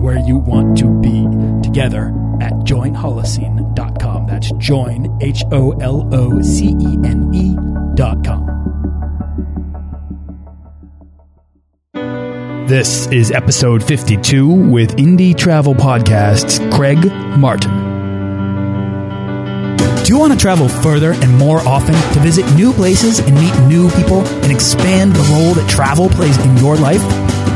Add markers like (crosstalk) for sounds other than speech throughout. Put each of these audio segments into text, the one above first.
where you want to be together at joinholocene.com. That's join, H O L O C E N E.com. This is episode 52 with Indie Travel Podcast's Craig Martin. Do you want to travel further and more often to visit new places and meet new people and expand the role that travel plays in your life?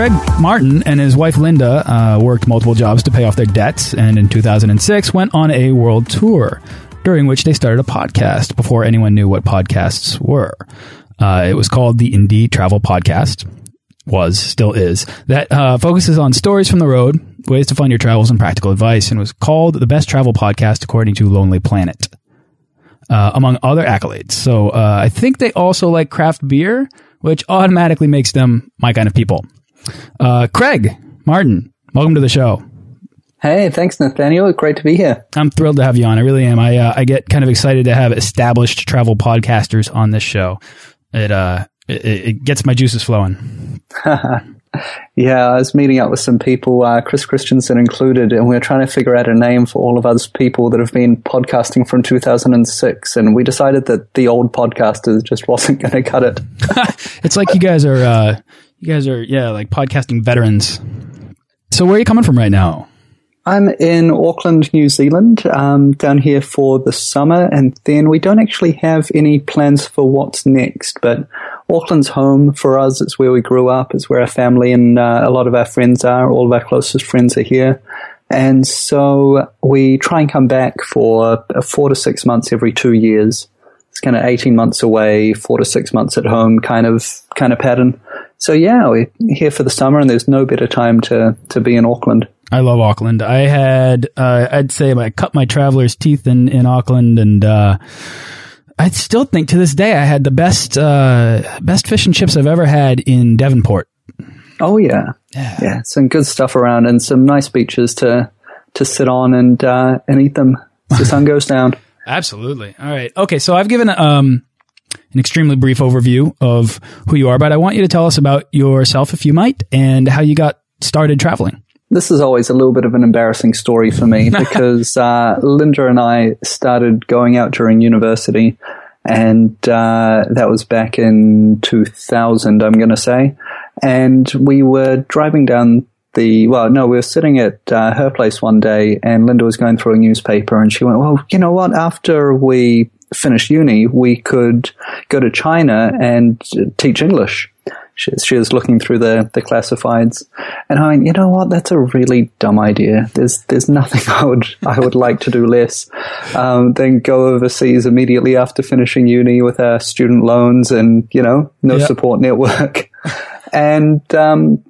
Craig Martin and his wife Linda uh, worked multiple jobs to pay off their debts, and in 2006 went on a world tour, during which they started a podcast before anyone knew what podcasts were. Uh, it was called the Indie Travel Podcast. Was still is that uh, focuses on stories from the road, ways to fund your travels, and practical advice, and was called the best travel podcast according to Lonely Planet, uh, among other accolades. So uh, I think they also like craft beer, which automatically makes them my kind of people. Uh, Craig Martin, welcome to the show. Hey, thanks, Nathaniel. Great to be here. I'm thrilled to have you on. I really am. I uh, I get kind of excited to have established travel podcasters on this show. It uh it, it gets my juices flowing. (laughs) yeah, I was meeting up with some people, uh, Chris Christensen included, and we are trying to figure out a name for all of us people that have been podcasting from 2006. And we decided that the old podcasters just (laughs) wasn't going to cut it. (laughs) it's like you guys are uh, you guys are, yeah, like podcasting veterans. So where are you coming from right now? I'm in Auckland, New Zealand, um, down here for the summer, and then we don't actually have any plans for what's next. But Auckland's home for us. It's where we grew up. It's where our family and uh, a lot of our friends are. All of our closest friends are here. And so we try and come back for four to six months every two years. It's kind of 18 months away, four to six months at home kind of, kind of pattern. So yeah, we're here for the summer, and there's no better time to to be in Auckland. I love Auckland. I had, uh, I'd say, I cut my traveler's teeth in in Auckland, and uh, I still think to this day I had the best uh, best fish and chips I've ever had in Devonport. Oh yeah, yeah, yeah some good stuff around, and some nice beaches to to sit on and uh, and eat them as the sun (laughs) goes down. Absolutely. All right. Okay. So I've given um, an extremely brief overview of who you are, but I want you to tell us about yourself, if you might, and how you got started traveling. This is always a little bit of an embarrassing story for me (laughs) because uh, Linda and I started going out during university, and uh, that was back in 2000, I'm going to say. And we were driving down the well, no, we were sitting at uh, her place one day, and Linda was going through a newspaper, and she went, "Well, you know what? After we finish uni, we could go to China and teach English. She, she was looking through the, the classifieds, and I went, you know what? That's a really dumb idea. There's there's nothing (laughs) I would I would like to do less um, than go overseas immediately after finishing uni with our student loans and you know no yep. support network. (laughs) and um,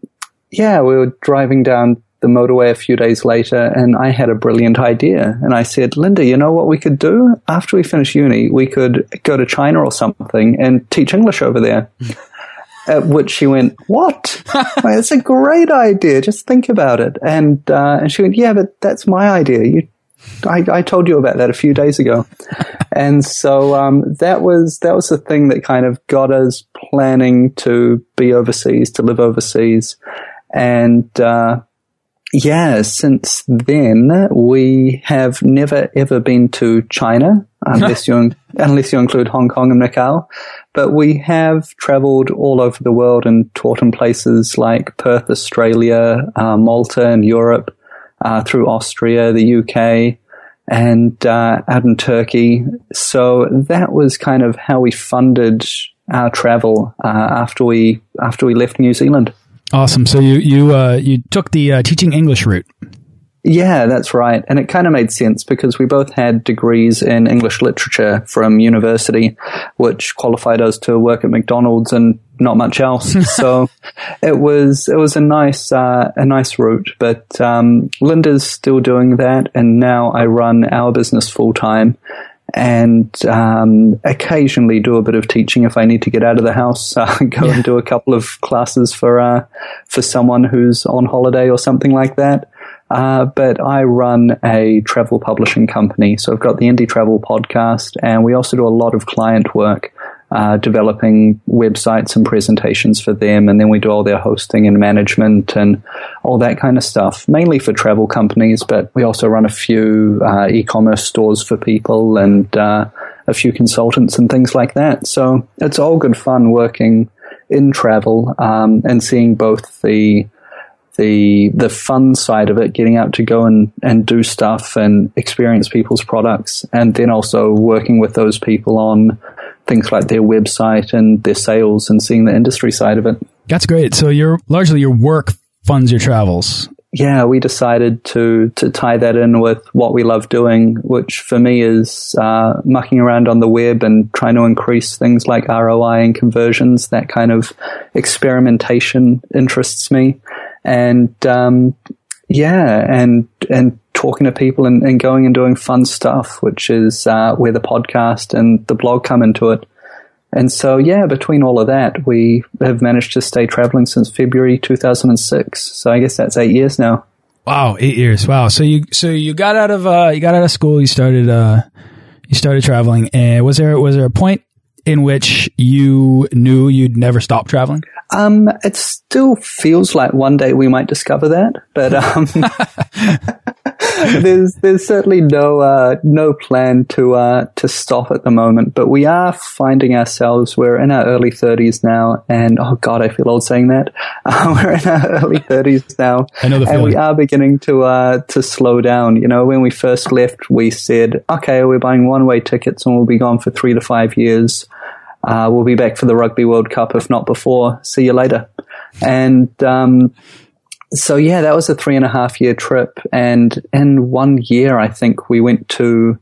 yeah, we were driving down the motorway a few days later and I had a brilliant idea. And I said, Linda, you know what we could do? After we finish uni, we could go to China or something and teach English over there. (laughs) At which she went, "What? (laughs) It's a great idea. Just think about it." And uh, and she went, "Yeah, but that's my idea. You, I, I told you about that a few days ago." (laughs) and so um, that was that was the thing that kind of got us planning to be overseas, to live overseas, and uh, yeah, since then we have never ever been to China (laughs) unless you unless you include Hong Kong and Macau. But we have travelled all over the world and taught in places like Perth, Australia, uh, Malta, and Europe, uh, through Austria, the UK, and uh, out in Turkey. So that was kind of how we funded our travel uh, after we after we left New Zealand. Awesome. So you you uh, you took the uh, teaching English route. Yeah, that's right. And it kind of made sense because we both had degrees in English literature from university, which qualified us to work at McDonald's and not much else. (laughs) so it was, it was a nice, uh, a nice route. But, um, Linda's still doing that. And now I run our business full time and um, occasionally do a bit of teaching if I need to get out of the house. (laughs) Uh, go yeah. and do a couple of classes for uh, for someone who's on holiday or something like that. Uh, but I run a travel publishing company, so I've got the Indie Travel podcast, and we also do a lot of client work uh, developing websites and presentations for them, and then we do all their hosting and management and all that kind of stuff, mainly for travel companies, but we also run a few uh, e-commerce stores for people and uh, a few consultants and things like that. So it's all good fun working in travel um, and seeing both the the the fun side of it, getting out to go and, and do stuff and experience people's products, and then also working with those people on things like their website and their sales and seeing the industry side of it. That's great. So your largely your work funds your travels. Yeah, we decided to to tie that in with what we love doing, which for me is uh, mucking around on the web and trying to increase things like ROI and conversions. That kind of experimentation interests me, and um, yeah, and and talking to people and, and going and doing fun stuff, which is uh, where the podcast and the blog come into it. And so, yeah, between all of that, we have managed to stay traveling since February 2006. So I guess that's eight years now. Wow, eight years. Wow. So you so you got out of uh, you got out of school. You started uh, you started traveling. And was there was there a point in which you knew you'd never stop traveling? Um, it still feels like one day we might discover that, but um, (laughs) (laughs) there's there's certainly no uh, no plan to uh, to stop at the moment. But we are finding ourselves we're in our early thirties now, and oh god, I feel old saying that. Uh, (laughs) we're in our early thirties now, and we are beginning to uh, to slow down. You know, when we first left, we said, okay, we're buying one way tickets and we'll be gone for three to five years. Uh, we'll be back for the Rugby World Cup, if not before. See you later. And um, so, yeah, that was a three and a half year trip. And in one year, I think we went to,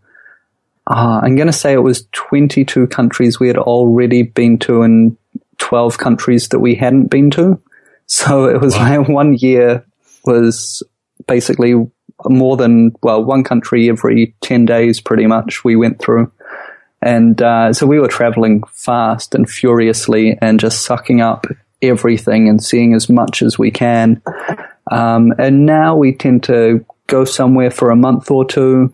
uh, I'm going to say it was 22 countries we had already been to and 12 countries that we hadn't been to. So it was wow. like one year was basically more than, well, one country every 10 days pretty much we went through. And uh, so we were traveling fast and furiously and just sucking up everything and seeing as much as we can. Um, and now we tend to go somewhere for a month or two,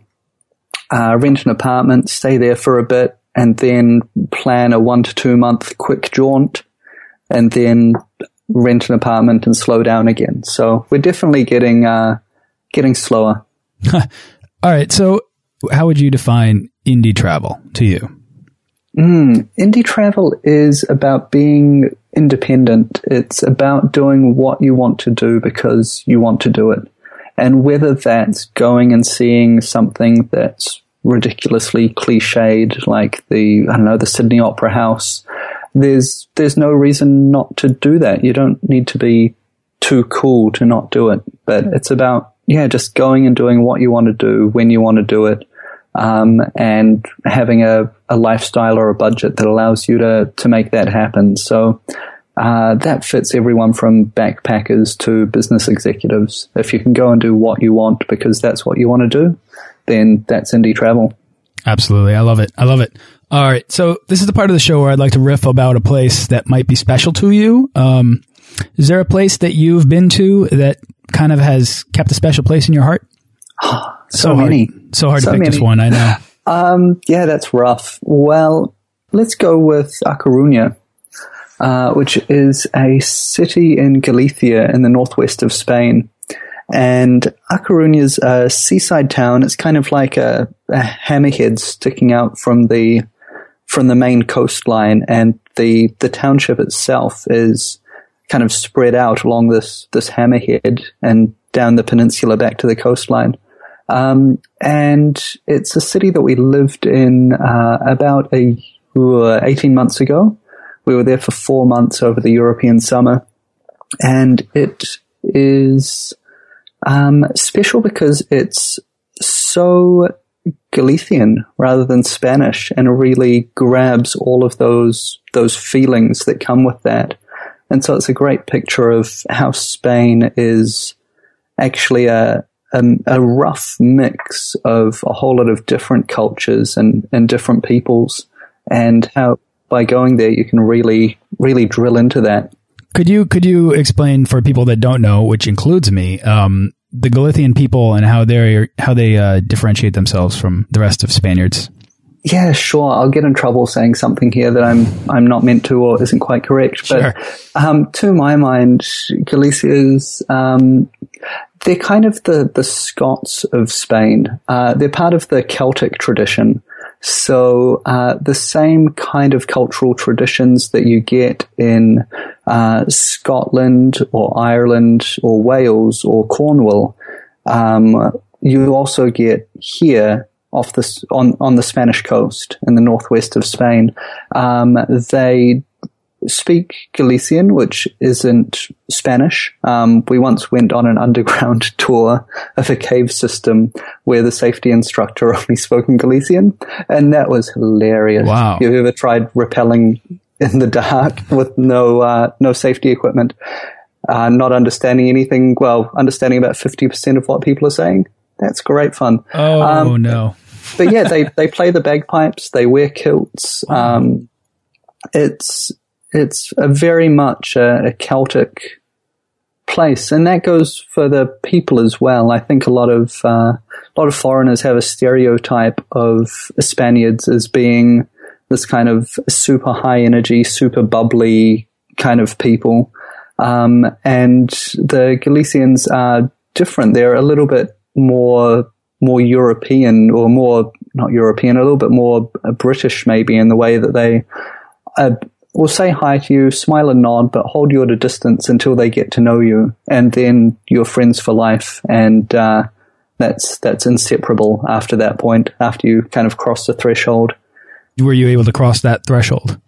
uh, rent an apartment, stay there for a bit, and then plan a one to two month quick jaunt, and then rent an apartment and slow down again. So we're definitely getting uh, getting slower. (laughs) All right. So how would you define indie travel to you? Mm, indie travel is about being independent. It's about doing what you want to do because you want to do it. And whether that's going and seeing something that's ridiculously cliched, like the, I don't know, the Sydney Opera House, there's, there's no reason not to do that. You don't need to be too cool to not do it. But it's about, yeah, just going and doing what you want to do when you want to do it um, and having a, a lifestyle or a budget that allows you to to make that happen. So uh, that fits everyone from backpackers to business executives. If you can go and do what you want because that's what you want to do, then that's indie travel. Absolutely. I love it. I love it. All right. So this is the part of the show where I'd like to riff about a place that might be special to you. Um, is there a place that you've been to that kind of has kept a special place in your heart? (sighs) so, so many. Hard, so hard so to pick many. just one, I know. (laughs) Um, yeah, that's rough. Well, let's go with A Coruña, uh, which is a city in Galicia in the northwest of Spain. And A Coruña's a seaside town. It's kind of like a, a hammerhead sticking out from the from the main coastline, and the the township itself is kind of spread out along this this hammerhead and down the peninsula back to the coastline. Um, and it's a city that we lived in uh, about a uh, 18 months ago. We were there for four months over the European summer, and it is um, special because it's so Galician rather than Spanish, and really grabs all of those those feelings that come with that. And so it's a great picture of how Spain is actually a a, a rough mix of a whole lot of different cultures and, and different peoples, and how by going there you can really really drill into that. Could you could you explain for people that don't know, which includes me, um, the Galician people and how they how they uh, differentiate themselves from the rest of Spaniards? Yeah, sure. I'll get in trouble saying something here that I'm I'm not meant to or isn't quite correct. But sure. um, to my mind, Galicia's um, they're kind of the the Scots of Spain. Uh, they're part of the Celtic tradition. So uh, the same kind of cultural traditions that you get in uh, Scotland or Ireland or Wales or Cornwall, um, you also get here off the on on the Spanish coast in the northwest of Spain. Um, they speak Galician, which isn't Spanish. Um, we once went on an underground (laughs) tour of a cave system where the safety instructor (laughs) only spoke in Galician, and that was hilarious. Wow! You've ever tried rappelling in the dark (laughs) with no uh, no safety equipment, uh, not understanding anything? Well, understanding about fifty percent of what people are saying. That's great fun. Oh um, no! but yeah, they they play the bagpipes. They wear kilts. Um, it's it's a very much a, a, Celtic place, and that goes for the people as well. I think a lot of uh, a lot of foreigners have a stereotype of Spaniards as being this kind of super high energy, super bubbly kind of people, um, and the Galicians are different. They're a little bit more more European or more not European, a little bit more British maybe in the way that they uh, will say hi to you, smile and nod, but hold you at a distance until they get to know you, and then you're friends for life, and uh, that's that's inseparable after that point. After you kind of cross the threshold. Were you able to cross that threshold?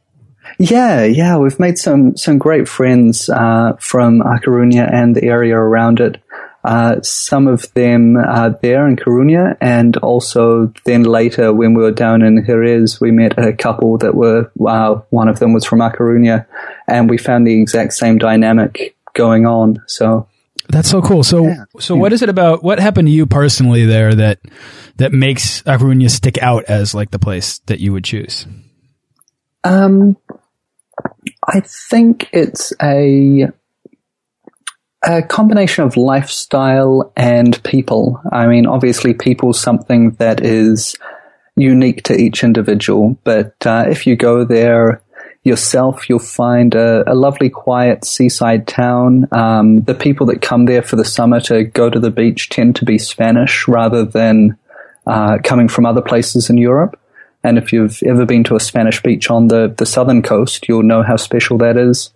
Yeah, yeah, we've made some some great friends uh, from A Coruña and the area around it. Uh, some of them are there in Coruña, and also then later when we were down in Jerez, we met a couple that were, uh, one of them was from A Coruña, and we found the exact same dynamic going on. So that's so cool. So, yeah. so what is it about? What happened to you personally there that that makes A Coruña stick out as like the place that you would choose? Um, I think it's a a combination of lifestyle and people. I mean, obviously, people's something that is unique to each individual, but uh, if you go there yourself, you'll find a, a lovely, quiet seaside town. Um, the people that come there for the summer to go to the beach tend to be Spanish rather than uh, coming from other places in Europe. And if you've ever been to a Spanish beach on the, the southern coast, you'll know how special that is.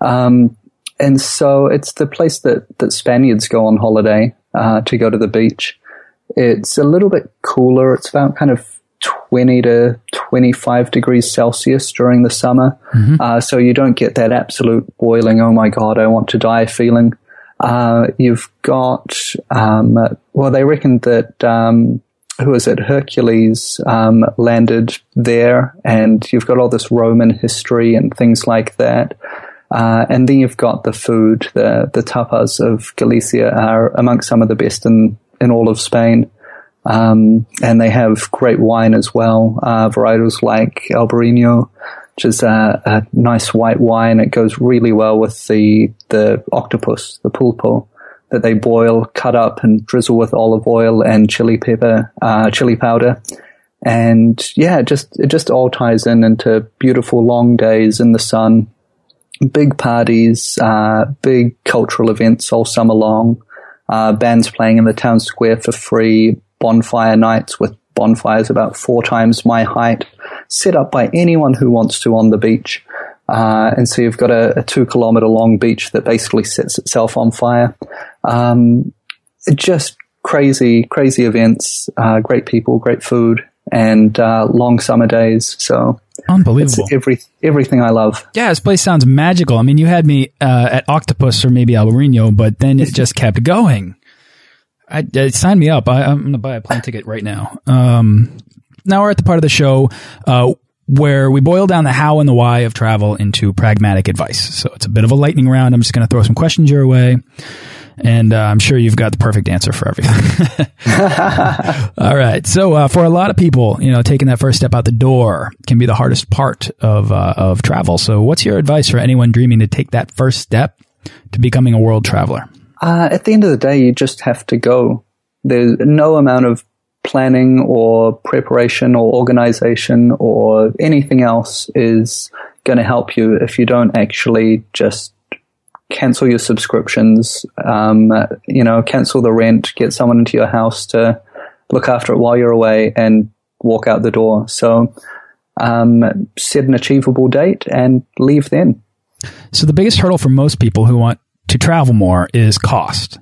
Um, and so it's the place that, that Spaniards go on holiday uh, to go to the beach. It's a little bit cooler. It's about kind of 20 to 25 degrees Celsius during the summer. Mm-hmm. Uh, so you don't get that absolute boiling, oh my God, I want to die feeling. Uh, you've got, um, well, they reckon that, um, who is it? Hercules um, landed there, and you've got all this Roman history and things like that. Uh, and then you've got the food. The the tapas of Galicia are amongst some of the best in in all of Spain. Um, and they have great wine as well. Uh, varietals like Albarino, which is a, a, nice white wine. It goes really well with the the octopus, the pulpo, that they boil, cut up, and drizzle with olive oil and chili pepper, uh, chili powder. And yeah, just it just all ties in into beautiful long days in the sun big parties, uh, big cultural events all summer long. uh, bands playing in the town square for free, bonfire nights with bonfires about four times my height, set up by anyone who wants to on the beach. Uh, and so you've got a, a, two kilometer long beach that basically sets itself on fire. Um, just crazy, crazy events, uh, great people, great food, and uh, long summer days. So unbelievable, every everything I love. Yeah, this place sounds magical. I mean, you had me uh, at Octopus or maybe Albarino, but then it just kept going. I, I sign me up. I, am going to buy a plane ticket right now. Um, now we're at the part of the show uh, where we boil down the how and the why of travel into pragmatic advice. So it's a bit of a lightning round. I'm just going to throw some questions your way. And uh, I'm sure you've got the perfect answer for everything. (laughs) All right. So uh, for a lot of people, you know, taking that first step out the door can be the hardest part of uh, of travel. So what's your advice for anyone dreaming to take that first step to becoming a world traveler? Uh, at the end of the day, you just have to go. There's no amount of planning or preparation or organization or anything else is going to help you if you don't actually just cancel your subscriptions, um, you know, cancel the rent, get someone into your house to look after it while you're away and walk out the door. So, um, set an achievable date and leave then. So the biggest hurdle for most people who want to travel more is cost.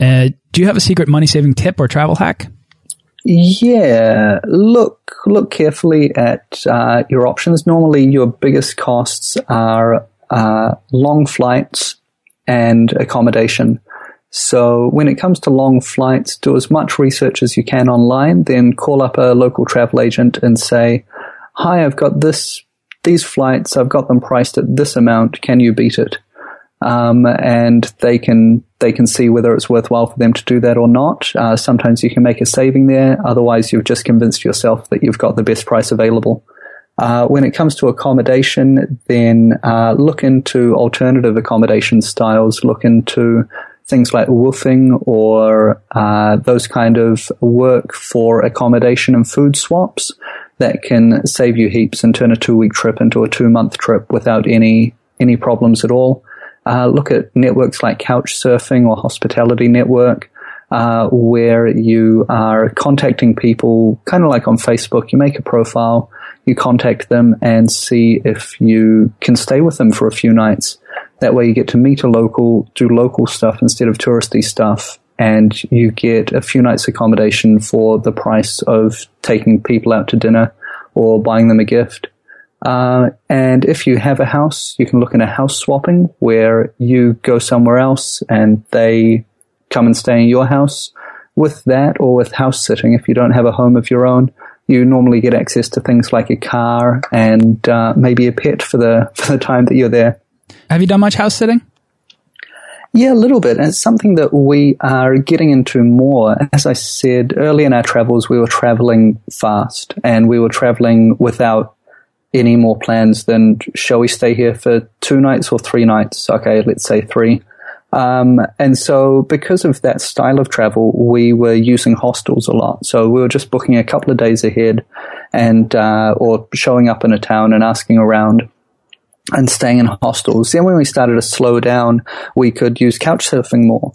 Uh, do you have a secret money saving tip or travel hack? Yeah, look look carefully at uh, your options. Normally, your biggest costs are uh, long flights and accommodation. So when it comes to long flights, do as much research as you can online. Then call up a local travel agent and say, "Hi, I've got this these flights. I've got them priced at this amount. Can you beat it?" Um, and they can they can see whether it's worthwhile for them to do that or not. Uh, sometimes you can make a saving there. Otherwise, you've just convinced yourself that you've got the best price available. Uh, when it comes to accommodation, then uh, look into alternative accommodation styles. Look into things like WWOOFing or uh, those kind of work for accommodation and food swaps that can save you heaps and turn a two week trip into a two month trip without any any problems at all. Uh, look at networks like Couchsurfing or Hospitality Network, uh, where you are contacting people, kind of like on Facebook. You make a profile, you contact them, and see if you can stay with them for a few nights. That way, you get to meet a local, do local stuff instead of touristy stuff, and you get a few nights accommodation for the price of taking people out to dinner or buying them a gift. Uh, and if you have a house, you can look a house swapping where you go somewhere else and they come and stay in your house. With that or with house sitting, if you don't have a home of your own, you normally get access to things like a car and uh, maybe a pet for the (laughs) for the time that you're there. Have you done much house sitting? Yeah, a little bit. And it's something that we are getting into more. As I said early in our travels, we were traveling fast and we were traveling without any more plans than shall we stay here for two nights or three nights? Okay, let's say three. Um, and so because of that style of travel, we were using hostels a lot. So we were just booking a couple of days ahead and, uh, or showing up in a town and asking around and staying in hostels. Then when we started to slow down, we could use couch surfing more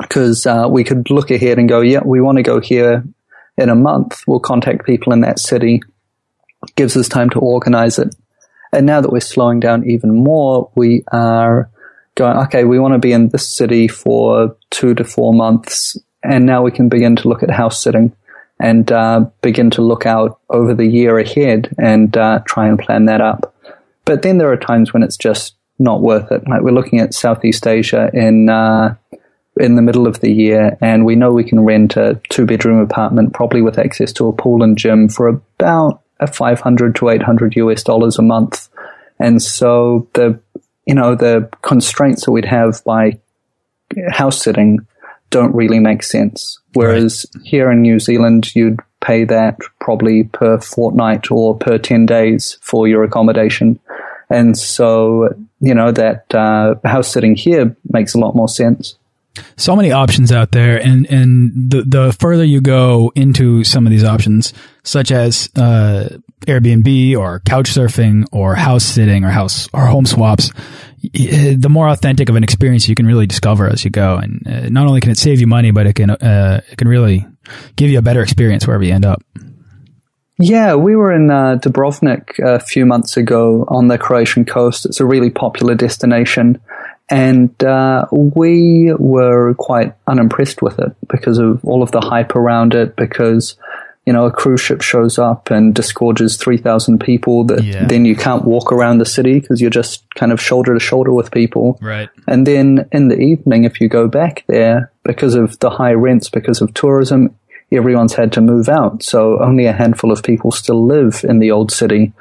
because, uh, we could look ahead and go, yeah, we want to go here in a month. We'll contact people in that city gives us time to organize it. And now that we're slowing down even more, we are going, okay, we want to be in this city for two to four months. And now we can begin to look at house sitting and uh, begin to look out over the year ahead and uh, try and plan that up. But then there are times when it's just not worth it. Like we're looking at Southeast Asia in uh, in the middle of the year, and we know we can rent a two bedroom apartment, probably with access to a pool and gym, for about 500 to 800 US dollars a month. And so the, you know, the constraints that we'd have by house sitting don't really make sense. Whereas right. here in New Zealand, you'd pay that probably per fortnight or per 10 days for your accommodation. And so, you know, that uh, house sitting here makes a lot more sense so many options out there, and and the the further you go into some of these options, such as uh, Airbnb or couch surfing or house sitting or house or home swaps, the more authentic of an experience you can really discover as you go. And uh, not only can it save you money, but it can uh, it can really give you a better experience wherever you end up. Yeah, we were in uh, Dubrovnik a few months ago on the Croatian coast. It's a really popular destination. And uh, we were quite unimpressed with it because of all of the hype around it, because you know, a cruise ship shows up and disgorges 3,000 people that yeah. then you can't walk around the city because you're just kind of shoulder to shoulder with people. Right. And then in the evening, if you go back there, because of the high rents, because of tourism, everyone's had to move out. So only a handful of people still live in the old city.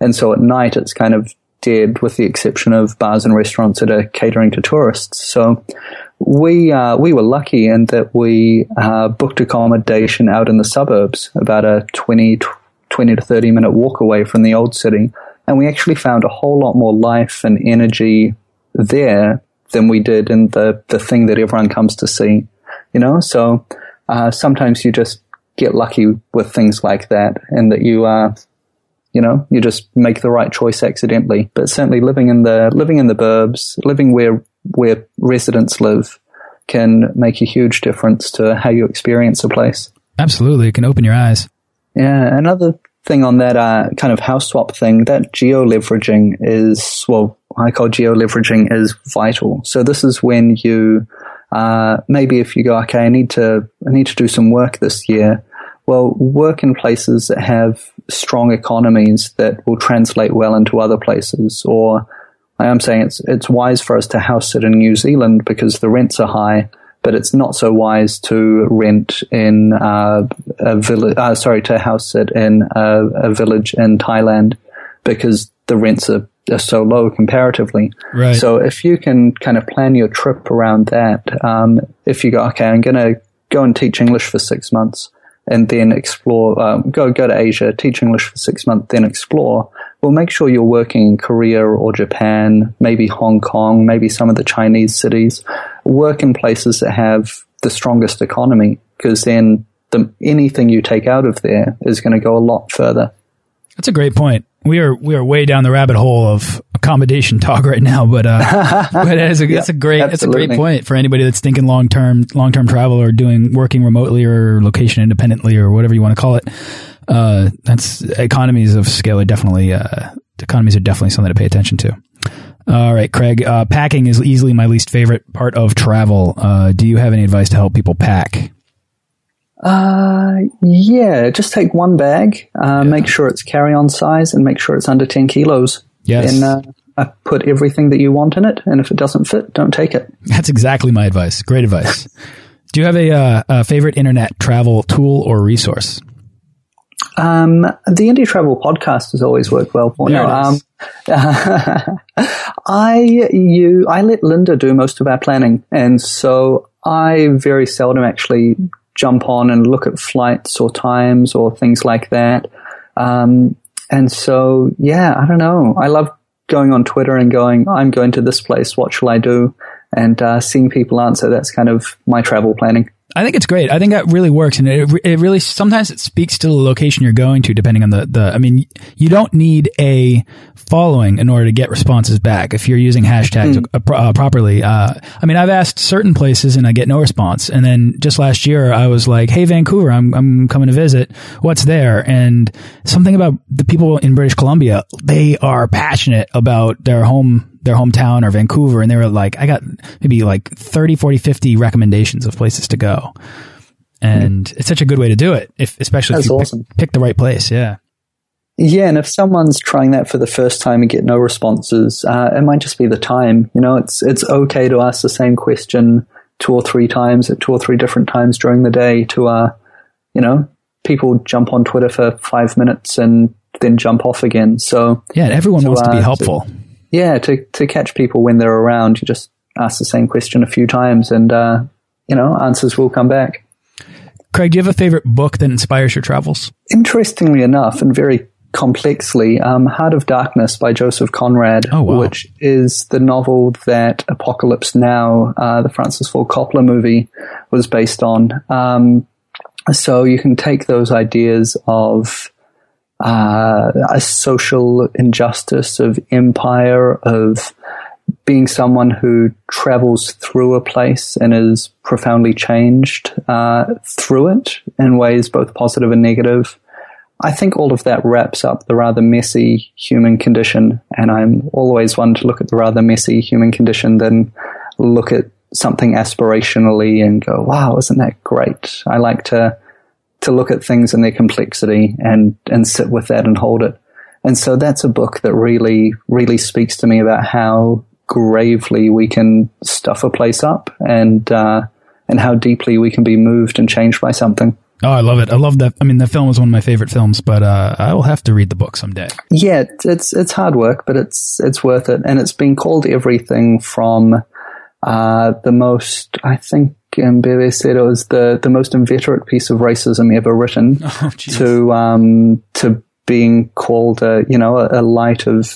And so at night, it's kind of dead with the exception of bars and restaurants that are catering to tourists. So we uh, we were lucky in that we uh, booked accommodation out in the suburbs, about a 20, 20 to thirty minute walk away from the old city, and we actually found a whole lot more life and energy there than we did in the the thing that everyone comes to see. You know, so uh, sometimes you just get lucky with things like that, and that you are. You know, you just make the right choice accidentally. But certainly living in the living in the burbs, living where where residents live can make a huge difference to how you experience a place. Absolutely. It can open your eyes. Yeah. Another thing on that uh, kind of house swap thing, that geo leveraging is, well, I call geo leveraging is vital. So this is when you, uh, maybe if you go, okay, I need to, I need to do some work this year. Well, work in places that have strong economies that will translate well into other places or I am saying it's it's wise for us to house sit in New Zealand because the rents are high, but it's not so wise to rent in uh, a village. Uh, sorry, to house sit in a, a, village in Thailand because the rents are, are so low comparatively. Right. So if you can kind of plan your trip around that, um, if you go, okay, I'm going to go and teach English for six months and then explore, um, go go to Asia, teach English for six months, then explore well, make sure you're working in Korea or Japan, maybe Hong Kong, maybe some of the Chinese cities. Work in places that have the strongest economy, because then the, anything you take out of there is going to go a lot further. That's a great point. We are we are way down the rabbit hole of accommodation (laughs) talk right now, but uh, (laughs) but it's a, yeah, it's a great it's a great point for anybody that's thinking long term long term travel or doing working remotely or location independently or whatever you want to call it uh, that's economies of scale are definitely uh, economies are definitely something to pay attention to. All right, Craig. Uh, packing is easily my least favorite part of travel. Uh, do you have any advice to help people pack? Uh, yeah, just take one bag. Uh, yeah. Make sure it's carry-on size, and make sure it's under ten kilos. Yes. Then uh, put everything that you want in it, and if it doesn't fit, don't take it. That's exactly my advice. Great advice. (laughs) Do you have a, uh, a favorite internet travel tool or resource? Um, the Indie Travel podcast has always worked well for me. Um, (laughs) I you I let Linda do most of our planning, and so I very seldom actually jump on and look at flights or times or things like that. Um, and so, yeah, I don't know. I love going on Twitter and going, I'm going to this place. What shall I do? And uh, seeing people answer. That's kind of my travel planning. I think it's great. I think that really works, and it, it really sometimes it speaks to the location you're going to, depending on the the. I mean, you don't need a following in order to get responses back if you're using hashtags mm. uh, properly. Uh, I mean, I've asked certain places and I get no response, and then just last year I was like, "Hey, Vancouver, I'm I'm coming to visit. What's there?" And something about the people in British Columbia, they are passionate about their home their hometown or Vancouver and they were like, I got maybe like 30, 40, 50 recommendations of places to go. And mm. it's such a good way to do it, if, especially That's if you awesome. pick, pick the right place. Yeah. Yeah, and if someone's trying that for the first time and get no responses, uh, it might just be the time. You know, it's it's okay to ask the same question two or three times at two or three different times during the day. To uh, you know, people jump on Twitter for five minutes and then jump off again. So yeah, everyone to, wants uh, to be uh, helpful. To, yeah, to to catch people when they're around, you just ask the same question a few times, and uh, you know answers will come back. Craig, do you have a favorite book that inspires your travels? Interestingly enough, and very complexly, um, Heart of Darkness by Joseph Conrad, oh, wow. which is the novel that Apocalypse Now, uh, the Francis Ford Coppola movie, was based on. Um, so you can take those ideas of uh, a social injustice of empire, of being someone who travels through a place and is profoundly changed uh, through it in ways both positive and negative. I think all of that wraps up the rather messy human condition, and I'm always one to look at the rather messy human condition than look at something aspirationally and go, "Wow, isn't that great?" I like to to look at things in their complexity and and sit with that and hold it. And so that's a book that really really speaks to me about how gravely we can stuff a place up and uh, and how deeply we can be moved and changed by something. Oh, I love it. I love that. I mean, the film is one of my favorite films, but uh, I will have to read the book someday. Yeah, it's it's hard work, but it's it's worth it, and it's been called everything from uh, the most. I think Achebe said it was the the most inveterate piece of racism ever written (laughs) oh, to um, to being called a you know a, a light of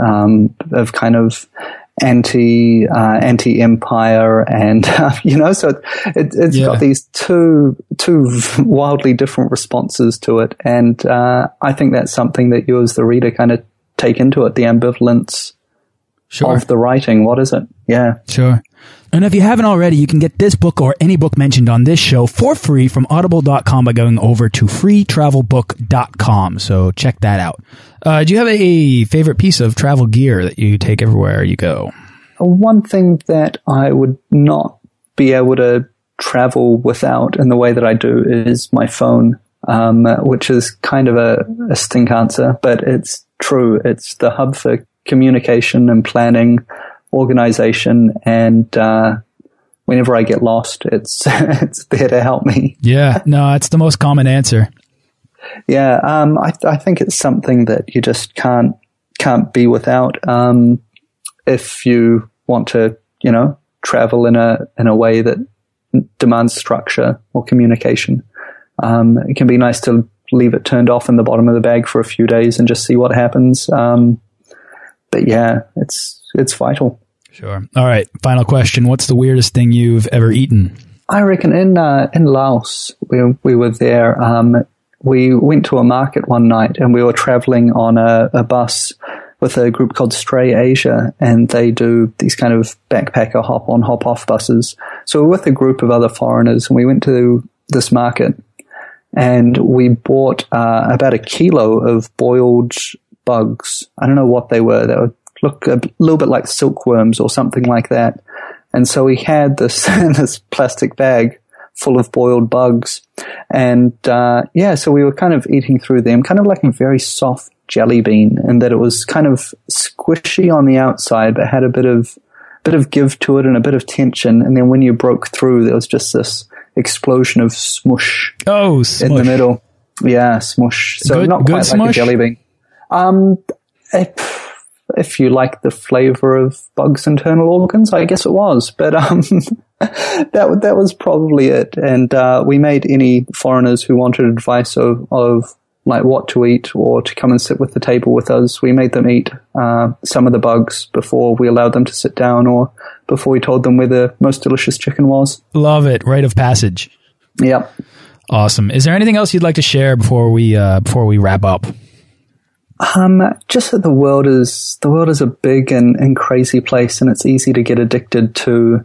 um, of kind of anti uh, anti empire and uh, (laughs) you know so it, has yeah. got these two two wildly different responses to it. And uh, I think that's something that you as the reader kind of take into it the ambivalence sure. of the writing. What is it? Yeah. Sure and if you haven't already, you can get this book or any book mentioned on this show for free from audible.com by going over to freetravelbook.com. So check that out. Uh, do you have a favorite piece of travel gear that you take everywhere you go? One thing that I would not be able to travel without in the way that I do is my phone, um, which is kind of a, a stink answer, but it's true. It's the hub for communication and planning organization and uh, whenever I get lost, it's (laughs) it's there to help me. Yeah, no, it's the most common answer. Yeah, um, I, I think it's something that you just can't can't be without. Um, if you want to, you know, travel in a in a way that demands structure or communication, um, it can be nice to leave it turned off in the bottom of the bag for a few days and just see what happens. Um, but yeah, it's it's vital. Sure. All right. Final question. What's the weirdest thing you've ever eaten? I reckon in uh, in Laos, we we were there. Um, we went to a market one night, and we were traveling on a, a, bus with a group called Stray Asia, and they do these kind of backpacker hop on hop off buses. So we we're with a group of other foreigners, and we went to this market, and we bought uh, about a kilo of boiled bugs. I don't know what they were. They were look a little bit like silkworms or something like that. And so he had this (laughs) this plastic bag full of boiled bugs, and uh, yeah, so we were kind of eating through them, kind of like a very soft jelly bean, and that it was kind of squishy on the outside, but had a bit of bit of give to it and a bit of tension. And then when you broke through, there was just this explosion of smush. Oh, smush. in the middle. Yeah, smush. So good, not quite like a jelly bean. Um, it, if you like the flavor of bugs' internal organs, I guess it was. But um, (laughs) that that was probably it. And uh, we made any foreigners who wanted advice of, of like what to eat or to come and sit with the table with us, we made them eat uh, some of the bugs before we allowed them to sit down or before we told them where the most delicious chicken was. Love it. Rite of passage. Yep. Awesome. Is there anything else you'd like to share before we uh, before we wrap up? Um, just that the world is the world is a big and, and crazy place, and it's easy to get addicted to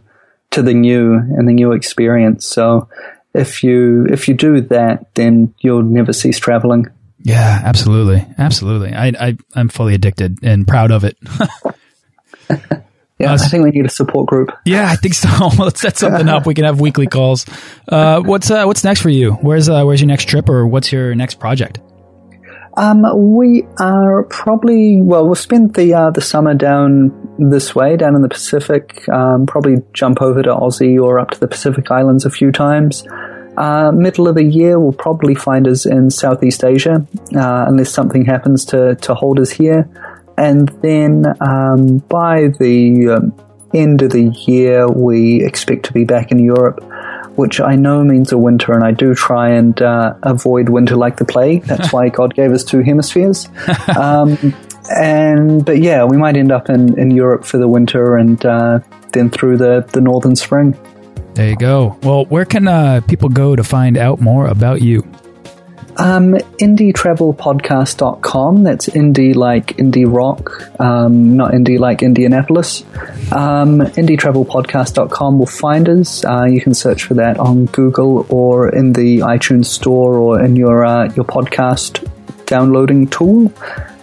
to the new and the new experience. So if you if you do that, then you'll never cease traveling. Yeah, absolutely, absolutely. I, I I'm fully addicted and proud of it. yeah, uh, I think we need a support group. Yeah, I think so. (laughs) Let's set something up. We can have weekly calls. Uh, what's uh, what's next for you? Where's uh, where's your next trip, or what's your next project? Um, we are probably well. We'll spend the uh, the summer down this way, down in the Pacific. Um, probably jump over to Aussie or up to the Pacific Islands a few times. Uh, middle of the year, we'll probably find us in Southeast Asia, uh, unless something happens to to hold us here. And then um, by the um, end of the year, we expect to be back in Europe which I know means a winter, and I do try and uh, avoid winter like the plague. (laughs) That's why God gave us two hemispheres. Um, and but yeah, we might end up in, in Europe for the winter, and uh, then through the the northern spring. There you go. Well, where can uh, people go to find out more about you? Um, indietravelpodcast.com. That's indie like indie rock, um, not indie like Indianapolis. Um, indietravelpodcast.com will find us. Uh, you can search for that on Google or in the iTunes store or in your uh, your podcast downloading tool.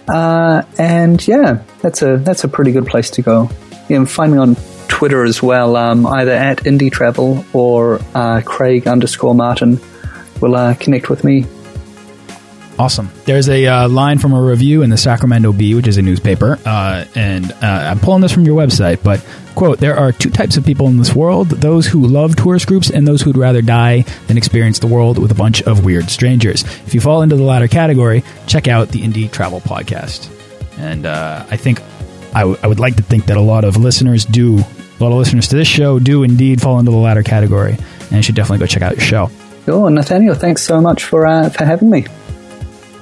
Uh, and yeah, that's a that's a pretty good place to go. You can find me on Twitter as well, um, either at Indie Travel or uh, Craig underscore Martin. Will uh, connect with me Awesome. There's a uh, line from a review in the Sacramento Bee, which is a newspaper, uh, and uh, I'm pulling this from your website, but quote, there are two types of people in this world, those who love tourist groups and those who'd rather die than experience the world with a bunch of weird strangers. If you fall into the latter category, check out the Indie Travel Podcast. And uh, I think I, I would like to think that a lot of listeners do, a lot of listeners to this show do indeed fall into the latter category, and should definitely go check out your show. Sure, Nathaniel, thanks so much for uh, for having me.